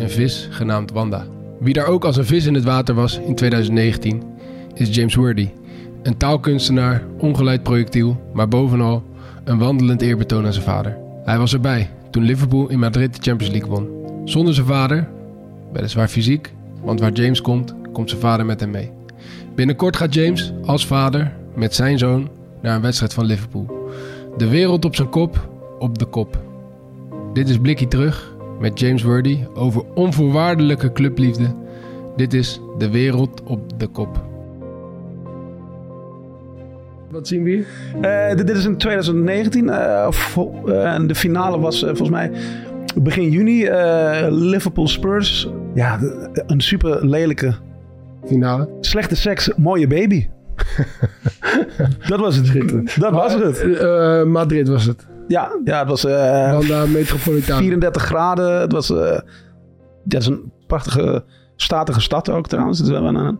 Een vis genaamd Wanda. Wie daar ook als een vis in het water was in 2019 is James Worthy. Een taalkunstenaar, ongeleid projectiel, maar bovenal een wandelend eerbetoon aan zijn vader. Hij was erbij toen Liverpool in Madrid de Champions League won. Zonder zijn vader, weliswaar fysiek, want waar James komt, komt zijn vader met hem mee. Binnenkort gaat James als vader met zijn zoon naar een wedstrijd van Liverpool. De wereld op zijn kop, op de kop. Dit is Blikkie terug met James Worthy over onvoorwaardelijke clubliefde. Dit is de wereld op de kop. Wat zien we hier? Eh, dit, dit is in 2019. eh, vo- eh, en de finale was eh, volgens mij begin juni. eh, Liverpool Spurs. Ja, de- een super lelijke, Finale. slechte seks, mooie baby. dat was het. Dat was het. Eh, Madrid was het. Ja, ja het was eh, Wanda Metropolitano. 34 graden. Het was, eh dat is een prachtige, statige stad ook trouwens. Het is wel een,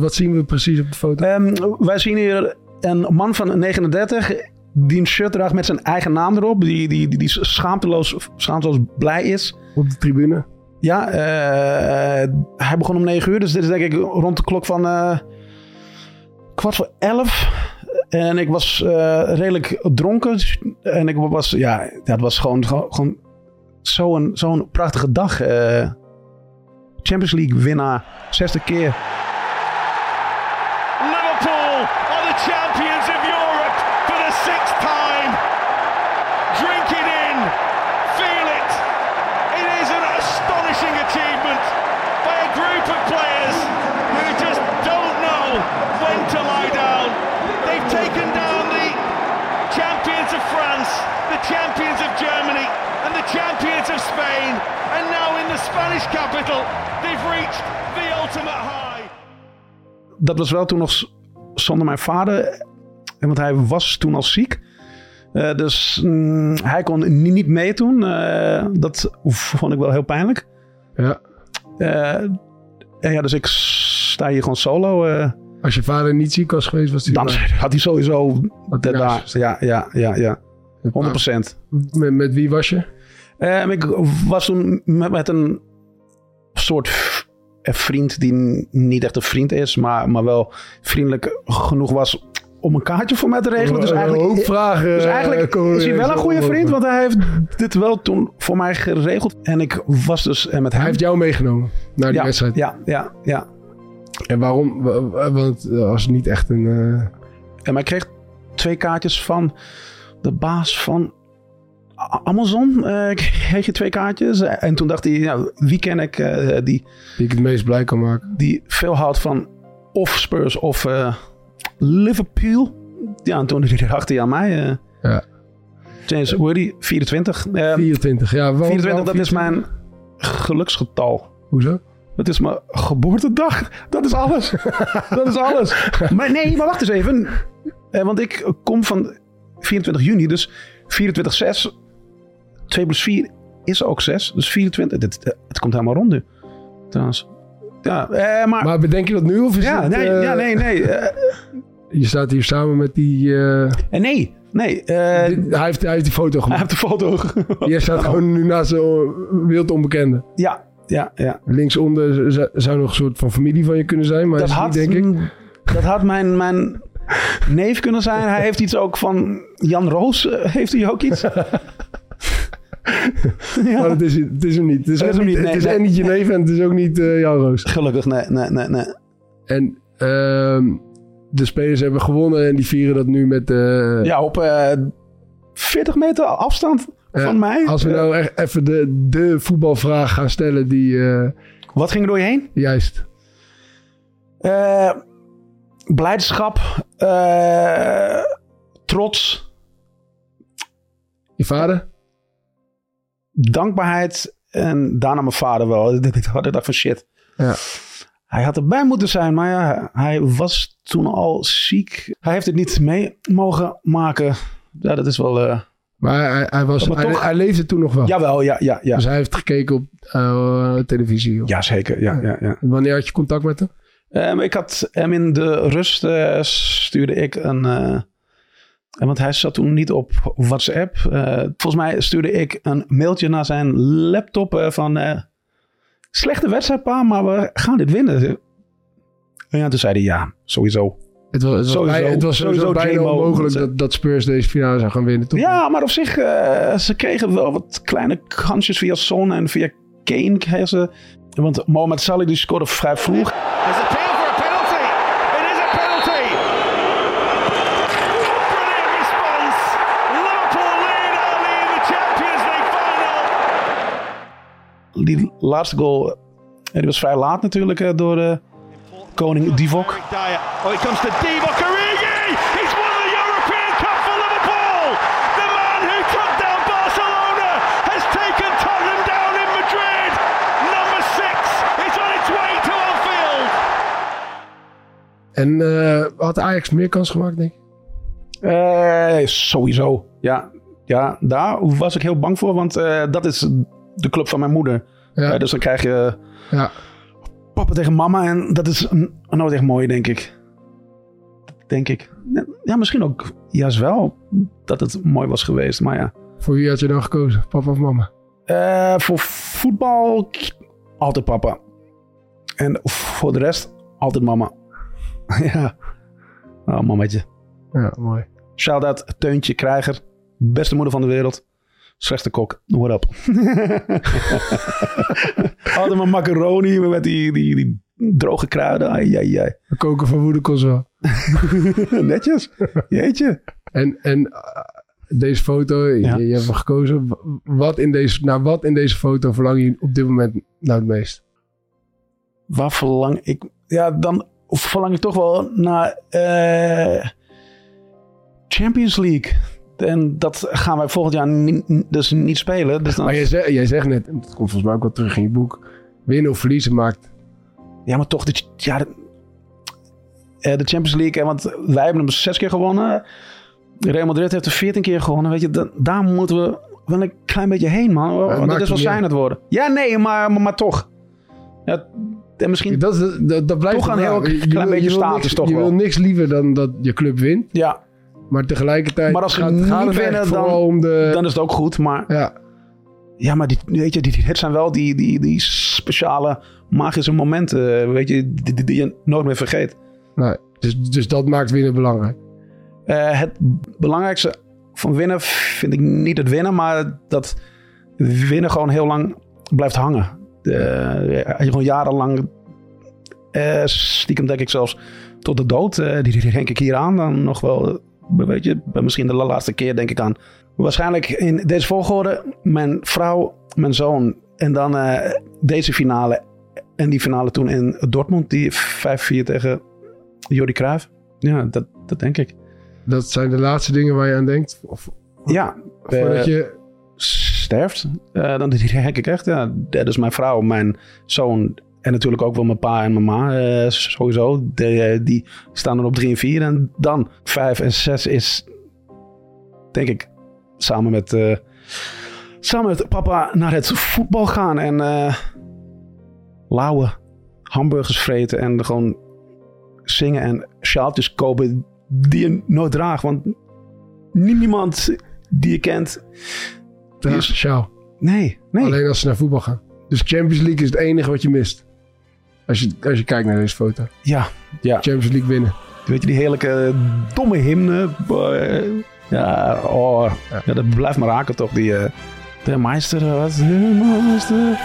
Wat, zien we precies op de foto? Ehm, wij zien hier een man van 39 die een shirt draagt met zijn eigen naam erop. Die, die, die, die schaamteloos, schaamteloos blij is. Op de tribune. Ja, eh, hij begon om 9 uur. Dus dit is denk ik rond de klok van eh, kwart voor 11. En ik was eh, redelijk dronken. En ik was, ja, dat was gewoon, gewoon, zo'n zo'n prachtige dag. eh. Champions League winnaar, zesde keer. Liverpool are the champions champions of Germany, and the champions of Spain. And now in the Spanish capital, they've reached the ultimate high. dat was wel toen nog zonder mijn vader. En Want hij was toen al ziek. Eh, dus mm, hij kon ni- niet mee toen. Eh, dat vond ik wel heel pijnlijk. Ja. Eh, en ja, dus ik sta hier gewoon solo. eh. Als je vader niet ziek was geweest, was hij dan had hij sowieso Had hij daar. Ja, ja, ja, ja. 100%. Met, met wie was je? Eh, ik was toen met, met een soort eh, vriend die niet echt een vriend is, maar, maar wel vriendelijk genoeg was om een kaartje voor mij te regelen. Dus eigenlijk, hoop vragen, dus eh, eigenlijk komen is hij wel een goede vriend, want hij heeft dit wel toen voor mij geregeld. En ik was dus eh, met hem. Hij heeft jou meegenomen naar die ja, wedstrijd. Ja, ja, ja. En waarom? Wa- wa- Want het was niet echt een... eh, En maar ik kreeg twee kaartjes van de baas van Amazon. Kreeg je twee kaartjes. En toen dacht hij, nou, wie ken ik eh, die, die ik het meest blij kan maken. die veel houdt van of Spurs of eh, Liverpool. Ja, en toen dacht hij aan mij. Ja. James Worthy, 24. Eh, 24, ja. waarom- 24, dat is 24? mijn geluksgetal. Hoezo? Dat is mijn geboortedag. Dat is alles. dat is alles. Maar nee, maar wacht eens even. Want ik kom van 24 juni, dus 24, 6. 2 plus 4 is ook 6. Dus 24. Dit, eh, het komt helemaal rond nu. Trouwens. Ja, eh, maar... Maar bedenk je dat nu of is ja, het... nee, eh, ja, nee, nee. eh, Je staat hier samen met die... eh, nee, nee. dit- hij, heeft, hij heeft die foto hij gemaakt. heeft de foto. Je staat gewoon nu naast een wild onbekende. ja, ja, ja. Linksonder zou nog een soort van familie van je kunnen zijn, maar Dat is had, niet, denk ik. dat had mijn, mijn neef kunnen zijn. Hij heeft iets ook van Jan Roos. eh, heeft hij ook iets? Maar het is, het is hem niet. Het is, Het is niet, nee, het is nee. en niet je neef en het is ook niet eh Jan Roos. Gelukkig, nee, nee, nee, nee. En ehm, de spelers hebben gewonnen en die vieren dat nu met... eh, Ja, op eh 40 meter afstand van mij. Als we nou echt even de, de voetbalvraag gaan stellen die... Wat ging er door je heen? juist. Eh, blijdschap. eh, trots. Je vader? Dankbaarheid. En daarna mijn vader wel. Ik dacht van shit. Ja. Hij had erbij moeten zijn, maar ja, hij was toen al ziek. Hij heeft het niet mee mogen maken. Ja, dat is wel... eh, Maar hij, hij, was, Maar toch- hij leefde toen nog wel. Jawel, ja, ja, ja. Dus hij heeft gekeken op eh, televisie. Ja, zeker. Ja, ja, ja. Wanneer had je contact met hem? Ehm, ik had hem in de rust eh, stuurde ik een. eh, want hij zat toen niet op WhatsApp. Eh, volgens mij stuurde ik een mailtje naar zijn laptop eh, van. eh, slechte wedstrijd, pa, maar we gaan dit winnen. En ja, toen zei hij ja, sowieso. Het was, het was, Sowieso- bij- het was sowieso, sowieso bijna J-Mo. onmogelijk dat, dat Spurs deze finale zou gaan winnen. Toch? Ja, maar op zich, eh, ze kregen wel wat kleine kansjes via Son en via Kane. kregen ze. Want Mohamed Salah die scoorde vrij vroeg. Die laatste goal, eh, die was vrij laat natuurlijk eh, door eh, koning Divok. Oh, it comes to Divock Origi. He's won the European Cup for Liverpool. The man who took down Barcelona has taken Tottenham down in Madrid. Number six is on its way to Anfield. En eh, had Ajax meer kans gemaakt, denk ik? Eh, sowieso. Ja, ja, daar was ik heel bang voor, want eh, dat is de club van mijn moeder. Ja. Dus dan krijg je Ja. papa tegen mama en dat is nooit echt mooi, denk ik. Denk ik. Ja, misschien ook juist wel dat het mooi was geweest, maar ja. Voor wie had je dan gekozen? Papa of mama? Eh, voor voetbal altijd papa. En voor de rest altijd mama. ja. Oh, mamaatje. Ja, mooi. Shout-out Teuntje Krijger. Beste moeder van de wereld. Slechtste kok. What up? Altijd maar macaroni met die, die, die droge kruiden. Ai, ai, ai. We koken van woede wel. Netjes. Jeetje. En, en eh, deze foto, Ja. je, je hebt hem gekozen. Wat in deze, naar wat in deze foto verlang je op dit moment nou het meest? Waar verlang ik... Ja, dan verlang ik toch wel naar eh, Champions League. En dat gaan wij volgend jaar ni- dus niet spelen. Dus dan, Maar jij, zegt, jij zegt net, dat komt volgens mij ook wel terug in je boek. Winnen of verliezen maakt. Ja, maar toch, de, ja, de, eh, de Champions League. Want wij hebben hem zes keer gewonnen. Real Madrid heeft er veertien keer gewonnen. Weet je, da- daar moeten we wel een klein beetje heen, man. het Want dat is wel zijn het worden. Ja, nee, maar, maar, maar toch. Ja, en misschien... Dat, dat, dat blijft Toch een heel. Je- klein beetje je wil status niks- toch Je wel. wil niks liever dan dat je club wint. Ja, Maar tegelijkertijd Maar als gaat, niet gaat het winnen, dan- vooral om de... dan is het ook goed. Maar ja, ja, maar die, weet je, die, dit zijn wel die, die, die speciale magische momenten. Weet je, die, die, die je nooit meer vergeet. nee. dus, dus dat maakt winnen belangrijk. Eh, het belangrijkste van winnen vind ik niet het winnen, maar dat winnen gewoon heel lang blijft hangen. De, als je gewoon jarenlang, eh, stiekem denk ik zelfs tot de dood, eh, die denk ik hier aan, dan nog wel, weet je, misschien de laatste keer denk ik aan. Waarschijnlijk in deze volgorde, mijn vrouw, mijn zoon en dan eh, deze finale en die finale toen in Dortmund, die 5-4 tegen Jordi Cruijff. Ja, dat, dat denk ik. Dat zijn de laatste dingen waar je aan denkt. Of, Ja, voordat eh, je... sterft. Eh, dan denk ik echt, ja, dat is mijn vrouw, mijn zoon en natuurlijk ook wel mijn pa en mijn ma. eh, sowieso, de, eh, die staan er op 3 en 4. En dan 5 en 6 is, denk ik, samen met, eh, samen met papa naar het voetbal gaan en lauwe hamburgers vreten en gewoon zingen en sjaaltjes kopen die je nooit draagt. Want niemand die je kent Ja, speciaal. Nee, nee. Alleen als ze naar voetbal gaan. Dus Champions League is het enige wat je mist. Als je, als je kijkt naar deze foto. Ja, ja. Champions League winnen. Weet je, die heerlijke domme hymne. eh, Ja, oh, ja. dat blijft me raken toch. Die, eh, de meester, eh, wat? De meester.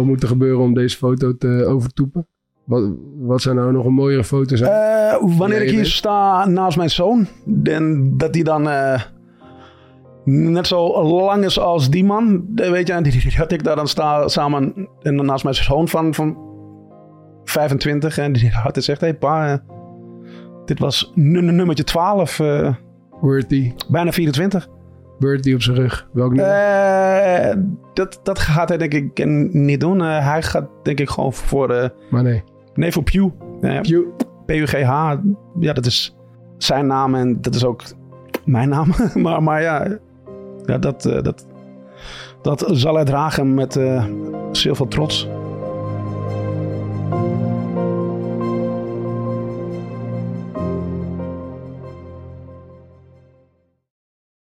Wat moet er gebeuren om deze foto te overtoepen? Wat, wat zou nou nog een mooiere foto zijn? Eh, wanneer ik hier sta naast mijn zoon, en dat die dan eh, net zo lang is als die man, weet je, en die, die- dat ik daar dan sta samen en dan naast mijn zoon van, van 25 en die had zegt, hé hey, pa, eh, dit was nu- nu- nummertje 12, eh, Worthy, bijna 24. Bertie op zijn rug. Welk nummer? Eh, dat, dat gaat hij denk ik niet doen. Eh, hij gaat denk ik gewoon voor, eh, maar nee. nee, voor Pew. Pew. PUGH, ja, dat is zijn naam en dat is ook mijn naam. maar, maar ja, ja dat, dat, dat zal hij dragen met eh, heel veel trots.